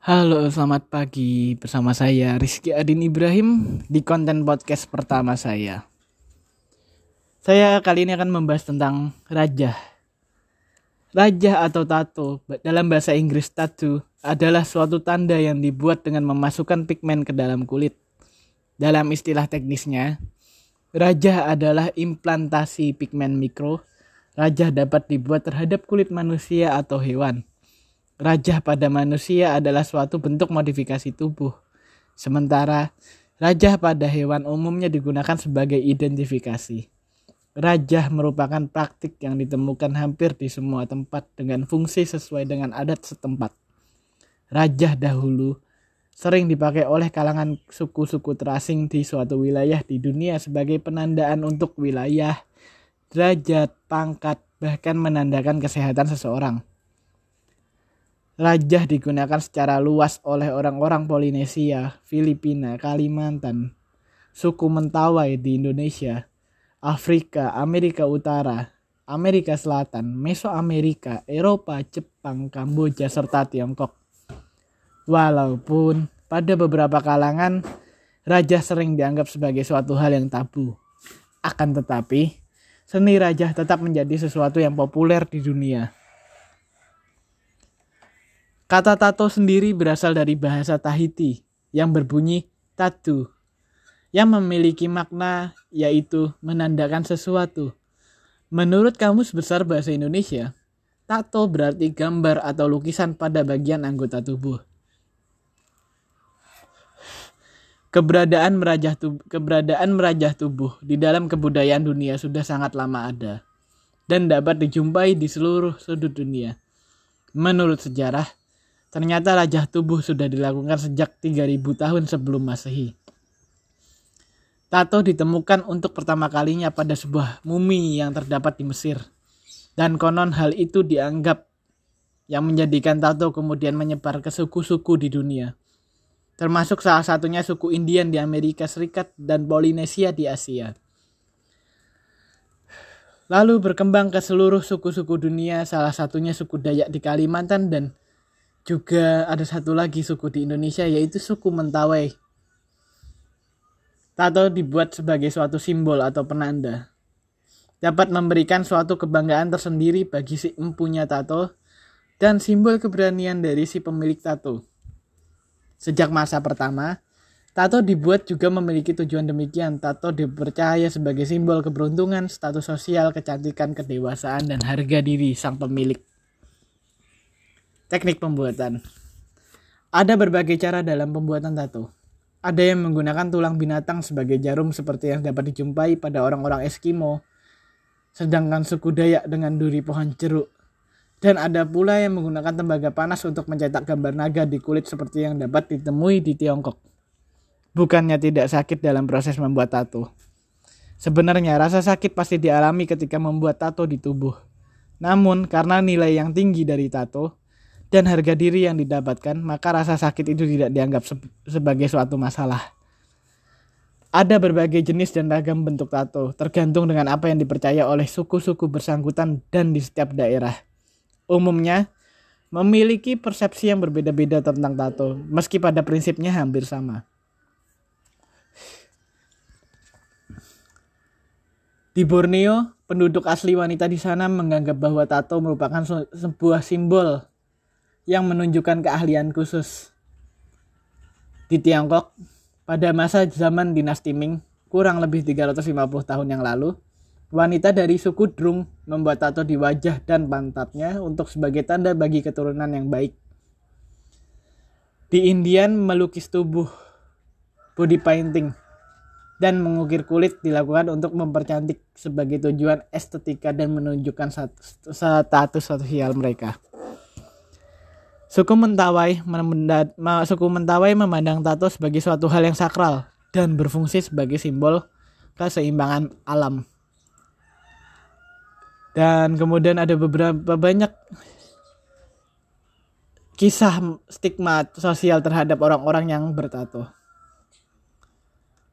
Halo, selamat pagi bersama saya Rizky Adin Ibrahim di konten podcast pertama saya. Saya kali ini akan membahas tentang raja. Raja atau tato dalam bahasa Inggris tattoo adalah suatu tanda yang dibuat dengan memasukkan pigmen ke dalam kulit. Dalam istilah teknisnya, raja adalah implantasi pigmen mikro. Raja dapat dibuat terhadap kulit manusia atau hewan Raja pada manusia adalah suatu bentuk modifikasi tubuh. Sementara raja pada hewan umumnya digunakan sebagai identifikasi. Raja merupakan praktik yang ditemukan hampir di semua tempat dengan fungsi sesuai dengan adat setempat. Raja dahulu sering dipakai oleh kalangan suku-suku terasing di suatu wilayah di dunia sebagai penandaan untuk wilayah, derajat, pangkat, bahkan menandakan kesehatan seseorang. Rajah digunakan secara luas oleh orang-orang Polinesia, Filipina, Kalimantan, suku Mentawai di Indonesia, Afrika, Amerika Utara, Amerika Selatan, Mesoamerika, Eropa, Jepang, Kamboja, serta Tiongkok. Walaupun pada beberapa kalangan, raja sering dianggap sebagai suatu hal yang tabu. Akan tetapi, seni raja tetap menjadi sesuatu yang populer di dunia. Kata tato sendiri berasal dari bahasa Tahiti yang berbunyi tatu yang memiliki makna yaitu menandakan sesuatu. Menurut Kamus Besar Bahasa Indonesia, tato berarti gambar atau lukisan pada bagian anggota tubuh. Keberadaan merajah tubuh, keberadaan merajah tubuh di dalam kebudayaan dunia sudah sangat lama ada dan dapat dijumpai di seluruh sudut dunia. Menurut sejarah, Ternyata rajah tubuh sudah dilakukan sejak 3000 tahun sebelum Masehi. Tato ditemukan untuk pertama kalinya pada sebuah mumi yang terdapat di Mesir. Dan konon hal itu dianggap yang menjadikan tato kemudian menyebar ke suku-suku di dunia. Termasuk salah satunya suku Indian di Amerika Serikat dan Polinesia di Asia. Lalu berkembang ke seluruh suku-suku dunia, salah satunya suku Dayak di Kalimantan dan juga ada satu lagi suku di Indonesia yaitu suku Mentawai. Tato dibuat sebagai suatu simbol atau penanda. Dapat memberikan suatu kebanggaan tersendiri bagi si empunya tato dan simbol keberanian dari si pemilik tato. Sejak masa pertama, tato dibuat juga memiliki tujuan demikian. Tato dipercaya sebagai simbol keberuntungan, status sosial, kecantikan, kedewasaan, dan harga diri sang pemilik. Teknik pembuatan. Ada berbagai cara dalam pembuatan tato. Ada yang menggunakan tulang binatang sebagai jarum seperti yang dapat dijumpai pada orang-orang Eskimo, sedangkan suku Dayak dengan duri pohon jeruk. Dan ada pula yang menggunakan tembaga panas untuk mencetak gambar naga di kulit seperti yang dapat ditemui di Tiongkok. Bukannya tidak sakit dalam proses membuat tato. Sebenarnya rasa sakit pasti dialami ketika membuat tato di tubuh. Namun karena nilai yang tinggi dari tato, dan harga diri yang didapatkan, maka rasa sakit itu tidak dianggap se sebagai suatu masalah. Ada berbagai jenis dan ragam bentuk tato, tergantung dengan apa yang dipercaya oleh suku-suku bersangkutan dan di setiap daerah. Umumnya, memiliki persepsi yang berbeda-beda tentang tato, meski pada prinsipnya hampir sama. Di Borneo, penduduk asli wanita di sana menganggap bahwa tato merupakan sebuah simbol yang menunjukkan keahlian khusus. Di Tiongkok, pada masa zaman dinasti Ming, kurang lebih 350 tahun yang lalu, wanita dari suku Drung membuat tato di wajah dan pantatnya untuk sebagai tanda bagi keturunan yang baik. Di Indian, melukis tubuh, body painting, dan mengukir kulit dilakukan untuk mempercantik sebagai tujuan estetika dan menunjukkan status sosial mereka. Suku Mentawai, suku Mentawai memandang tato sebagai suatu hal yang sakral dan berfungsi sebagai simbol keseimbangan alam. Dan kemudian ada beberapa banyak kisah stigma sosial terhadap orang-orang yang bertato.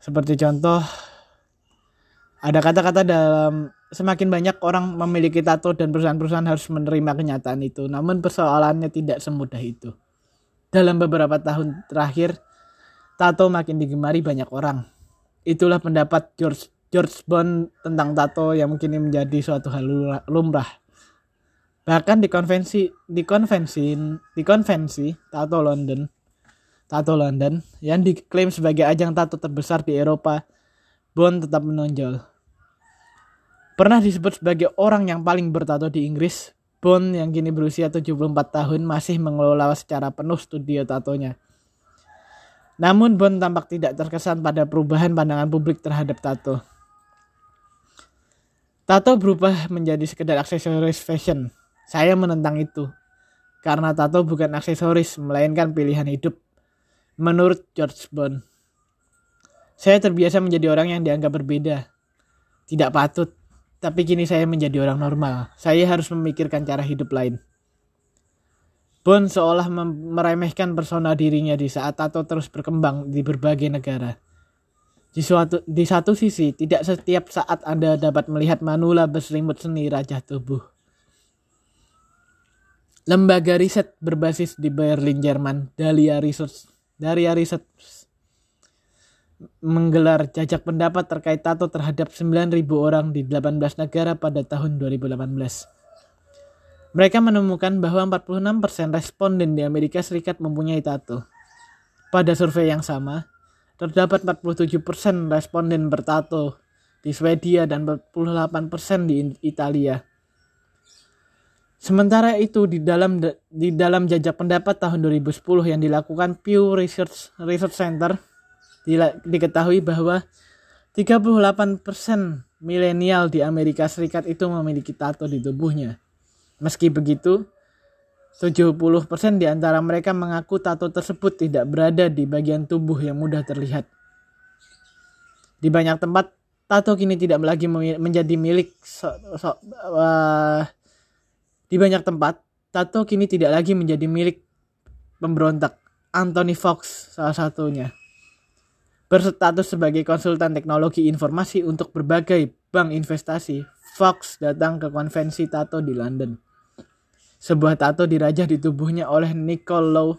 Seperti contoh, ada kata-kata dalam semakin banyak orang memiliki tato dan perusahaan-perusahaan harus menerima kenyataan itu. Namun persoalannya tidak semudah itu. Dalam beberapa tahun terakhir, tato makin digemari banyak orang. Itulah pendapat George George Bond tentang tato yang mungkin menjadi suatu hal lumrah. Bahkan di konvensi di konvensi di konvensi tato London tato London yang diklaim sebagai ajang tato terbesar di Eropa, Bond tetap menonjol. Pernah disebut sebagai orang yang paling bertato di Inggris, Bond yang kini berusia 74 tahun masih mengelola secara penuh studio tatonya. Namun Bond tampak tidak terkesan pada perubahan pandangan publik terhadap tato. Tato berubah menjadi sekedar aksesoris fashion. Saya menentang itu. Karena tato bukan aksesoris, melainkan pilihan hidup. Menurut George Bond. Saya terbiasa menjadi orang yang dianggap berbeda. Tidak patut tapi kini saya menjadi orang normal. Saya harus memikirkan cara hidup lain. Bond seolah meremehkan persona dirinya di saat tato terus berkembang di berbagai negara. Di, suatu, di satu sisi, tidak setiap saat Anda dapat melihat manula berselimut seni raja tubuh. Lembaga riset berbasis di Berlin, Jerman, Dahlia Research, Dahlia Research menggelar jajak pendapat terkait tato terhadap 9.000 orang di 18 negara pada tahun 2018. Mereka menemukan bahwa 46% responden di Amerika Serikat mempunyai tato. Pada survei yang sama, terdapat 47% responden bertato di Swedia dan 48% di Italia. Sementara itu di dalam di dalam jajak pendapat tahun 2010 yang dilakukan Pew Research Research Center diketahui bahwa 38% milenial di Amerika Serikat itu memiliki tato di tubuhnya. Meski begitu, 70% di antara mereka mengaku tato tersebut tidak berada di bagian tubuh yang mudah terlihat. Di banyak tempat, tato kini tidak lagi menjadi milik so, so, uh, di banyak tempat, tato kini tidak lagi menjadi milik pemberontak. Anthony Fox salah satunya berstatus sebagai konsultan teknologi informasi untuk berbagai bank investasi, Fox datang ke konvensi tato di London. Sebuah tato dirajah di tubuhnya oleh Nicole Lowe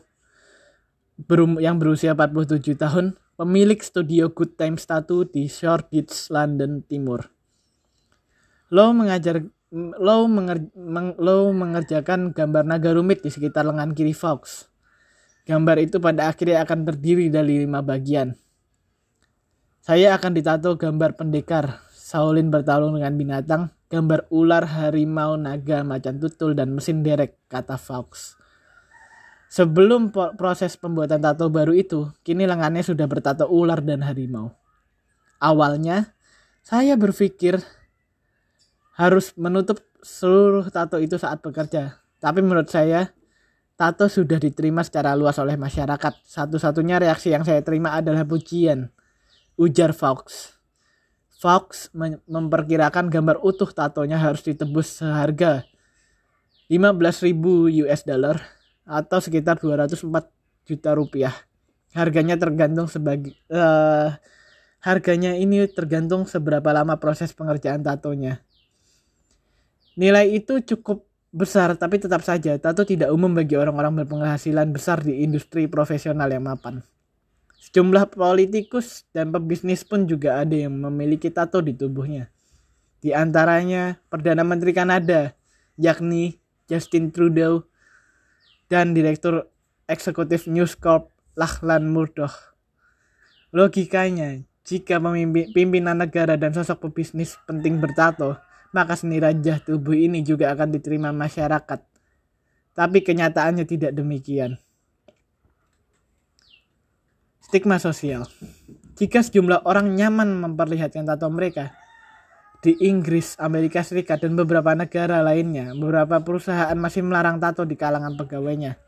yang berusia 47 tahun, pemilik studio Good Times Tattoo di Shoreditch, London Timur. Lowe mengajar Lowe, menger, meng, mengerjakan gambar naga rumit di sekitar lengan kiri Fox. Gambar itu pada akhirnya akan terdiri dari lima bagian. Saya akan ditato gambar pendekar, Shaolin bertarung dengan binatang, gambar ular, harimau, naga, macan tutul, dan mesin derek, kata Fox. Sebelum proses pembuatan tato baru itu, kini lengannya sudah bertato ular dan harimau. Awalnya, saya berpikir harus menutup seluruh tato itu saat bekerja. Tapi menurut saya, tato sudah diterima secara luas oleh masyarakat. Satu-satunya reaksi yang saya terima adalah pujian ujar Fox. Fox memperkirakan gambar utuh tatonya harus ditebus seharga 15.000 US dollar atau sekitar 204 juta rupiah. Harganya tergantung sebagai uh, harganya ini tergantung seberapa lama proses pengerjaan tatonya. Nilai itu cukup besar tapi tetap saja tato tidak umum bagi orang-orang berpenghasilan besar di industri profesional yang mapan. Sejumlah politikus dan pebisnis pun juga ada yang memiliki tato di tubuhnya. Di antaranya Perdana Menteri Kanada, yakni Justin Trudeau, dan Direktur Eksekutif News Corp, Lachlan Murdoch. Logikanya, jika pimpinan negara dan sosok pebisnis penting bertato, maka seni rajah tubuh ini juga akan diterima masyarakat. Tapi kenyataannya tidak demikian. Stigma sosial. Jika sejumlah orang nyaman memperlihatkan tato mereka di Inggris, Amerika Serikat, dan beberapa negara lainnya, beberapa perusahaan masih melarang tato di kalangan pegawainya.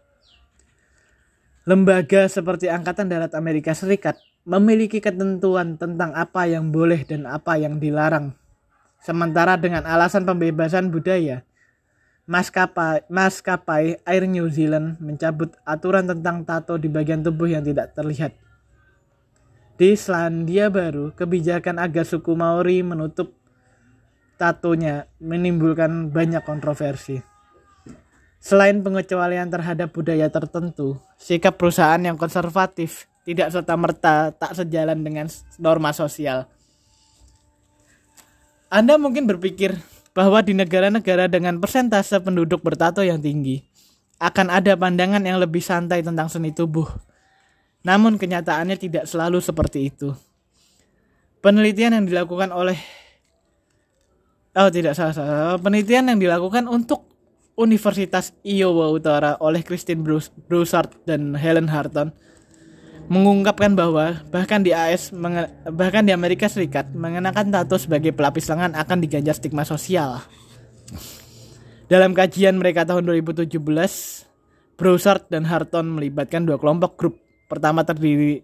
Lembaga seperti Angkatan Darat Amerika Serikat memiliki ketentuan tentang apa yang boleh dan apa yang dilarang. Sementara dengan alasan pembebasan budaya, maskapai, maskapai Air New Zealand mencabut aturan tentang tato di bagian tubuh yang tidak terlihat. Di Selandia Baru, kebijakan agar suku Maori menutup tatonya menimbulkan banyak kontroversi. Selain pengecualian terhadap budaya tertentu, sikap perusahaan yang konservatif tidak serta-merta tak sejalan dengan norma sosial. Anda mungkin berpikir bahwa di negara-negara dengan persentase penduduk bertato yang tinggi, akan ada pandangan yang lebih santai tentang seni tubuh. Namun kenyataannya tidak selalu seperti itu. Penelitian yang dilakukan oleh Oh tidak salah, salah. Penelitian yang dilakukan untuk Universitas Iowa Utara oleh Christine Broussard dan Helen Harton mengungkapkan bahwa bahkan di AS bahkan di Amerika Serikat mengenakan tato sebagai pelapis lengan akan diganjar stigma sosial. Dalam kajian mereka tahun 2017, Broussard dan Harton melibatkan dua kelompok grup. Pertama terdiri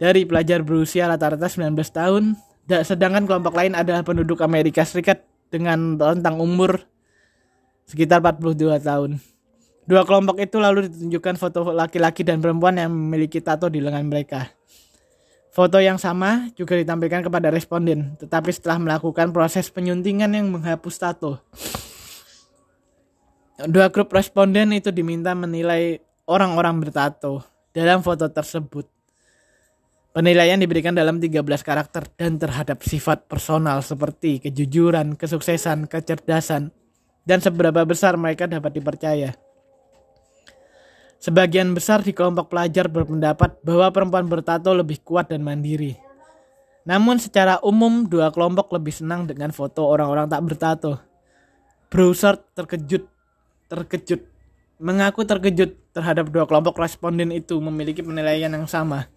dari pelajar berusia rata-rata 19 tahun, sedangkan kelompok lain adalah penduduk Amerika Serikat dengan rentang umur sekitar 42 tahun. Dua kelompok itu lalu ditunjukkan foto laki-laki dan perempuan yang memiliki tato di lengan mereka. Foto yang sama juga ditampilkan kepada responden, tetapi setelah melakukan proses penyuntingan yang menghapus tato. Dua grup responden itu diminta menilai orang-orang bertato dalam foto tersebut. Penilaian diberikan dalam 13 karakter dan terhadap sifat personal seperti kejujuran, kesuksesan, kecerdasan, dan seberapa besar mereka dapat dipercaya. Sebagian besar di kelompok pelajar berpendapat bahwa perempuan bertato lebih kuat dan mandiri. Namun secara umum dua kelompok lebih senang dengan foto orang-orang tak bertato. Broussard terkejut, terkejut, mengaku terkejut terhadap dua kelompok responden itu memiliki penilaian yang sama.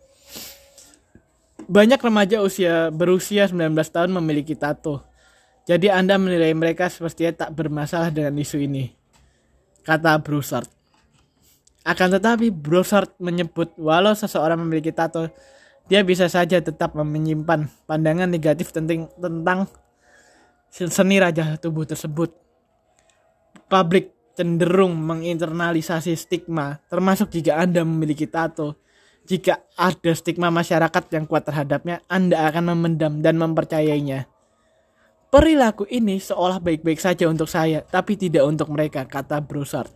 Banyak remaja usia berusia 19 tahun memiliki tato. Jadi Anda menilai mereka sepertinya tak bermasalah dengan isu ini. Kata Broussard. Akan tetapi Broussard menyebut walau seseorang memiliki tato, dia bisa saja tetap menyimpan pandangan negatif tentang, tentang seni raja tubuh tersebut. Publik cenderung menginternalisasi stigma, termasuk jika Anda memiliki tato. Jika ada stigma masyarakat yang kuat terhadapnya, Anda akan memendam dan mempercayainya. Perilaku ini seolah baik-baik saja untuk saya, tapi tidak untuk mereka, kata Broussard.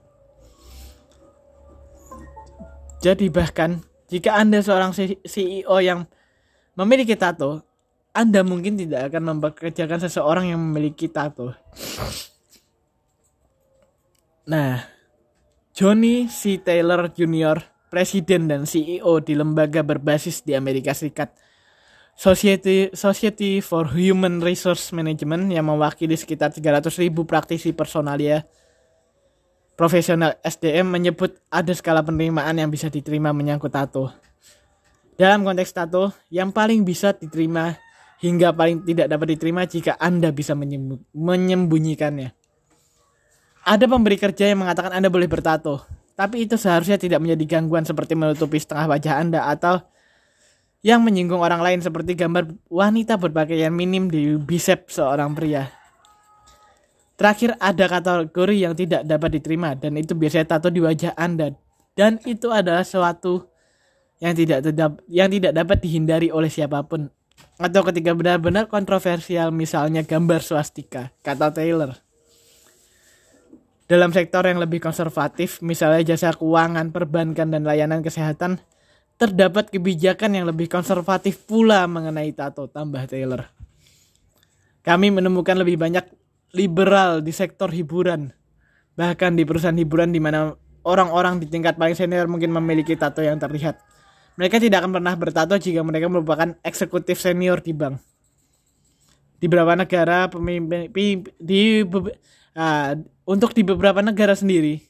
Jadi bahkan jika Anda seorang CEO yang memiliki tato, Anda mungkin tidak akan mempekerjakan seseorang yang memiliki tato. Nah, Johnny C. Taylor Jr., presiden dan CEO di lembaga berbasis di Amerika Serikat, Society Society for Human Resource Management yang mewakili sekitar 300 ribu praktisi personalia profesional SDM menyebut ada skala penerimaan yang bisa diterima menyangkut tato. Dalam konteks tato, yang paling bisa diterima hingga paling tidak dapat diterima jika Anda bisa menyembunyikannya. Ada pemberi kerja yang mengatakan Anda boleh bertato, tapi itu seharusnya tidak menjadi gangguan seperti menutupi setengah wajah Anda atau yang menyinggung orang lain seperti gambar wanita berpakaian minim di bicep seorang pria. Terakhir ada kategori yang tidak dapat diterima dan itu biasanya tato di wajah Anda dan itu adalah sesuatu yang tidak tetap yang tidak dapat dihindari oleh siapa pun atau ketika benar-benar kontroversial misalnya gambar swastika kata Taylor. Dalam sektor yang lebih konservatif, misalnya jasa keuangan, perbankan, dan layanan kesehatan, terdapat kebijakan yang lebih konservatif pula mengenai tato, tambah Taylor. Kami menemukan lebih banyak liberal di sektor hiburan. Bahkan di perusahaan hiburan di mana orang-orang di tingkat paling senior mungkin memiliki tato yang terlihat. Mereka tidak akan pernah bertato jika mereka merupakan eksekutif senior di bank. Di beberapa negara pemimpin di uh, untuk di beberapa negara sendiri,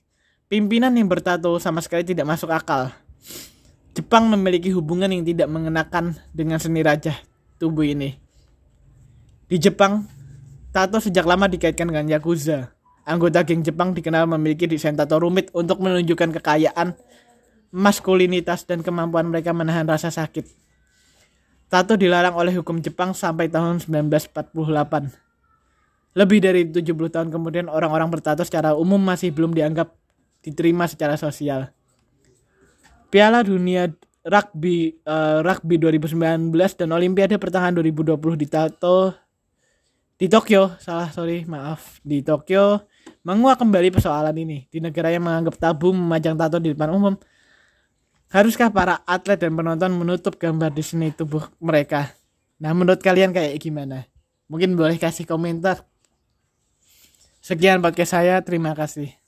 pimpinan yang bertato sama sekali tidak masuk akal Jepang memiliki hubungan yang tidak mengenakan dengan seni raja tubuh ini. Di Jepang, tato sejak lama dikaitkan dengan Yakuza. Anggota geng Jepang dikenal memiliki desain tato rumit untuk menunjukkan kekayaan, maskulinitas, dan kemampuan mereka menahan rasa sakit. Tato dilarang oleh hukum Jepang sampai tahun 1948. Lebih dari 70 tahun kemudian orang-orang bertato secara umum masih belum dianggap diterima secara sosial. Piala Dunia Rugby uh, Rugby 2019 dan Olimpiade pertengahan 2020 di Tato di Tokyo, salah sorry, maaf, di Tokyo menguak kembali persoalan ini di negara yang menganggap tabu memajang tato di depan umum. Haruskah para atlet dan penonton menutup gambar di seni tubuh mereka? Nah, menurut kalian kayak gimana? Mungkin boleh kasih komentar. Sekian podcast saya, terima kasih.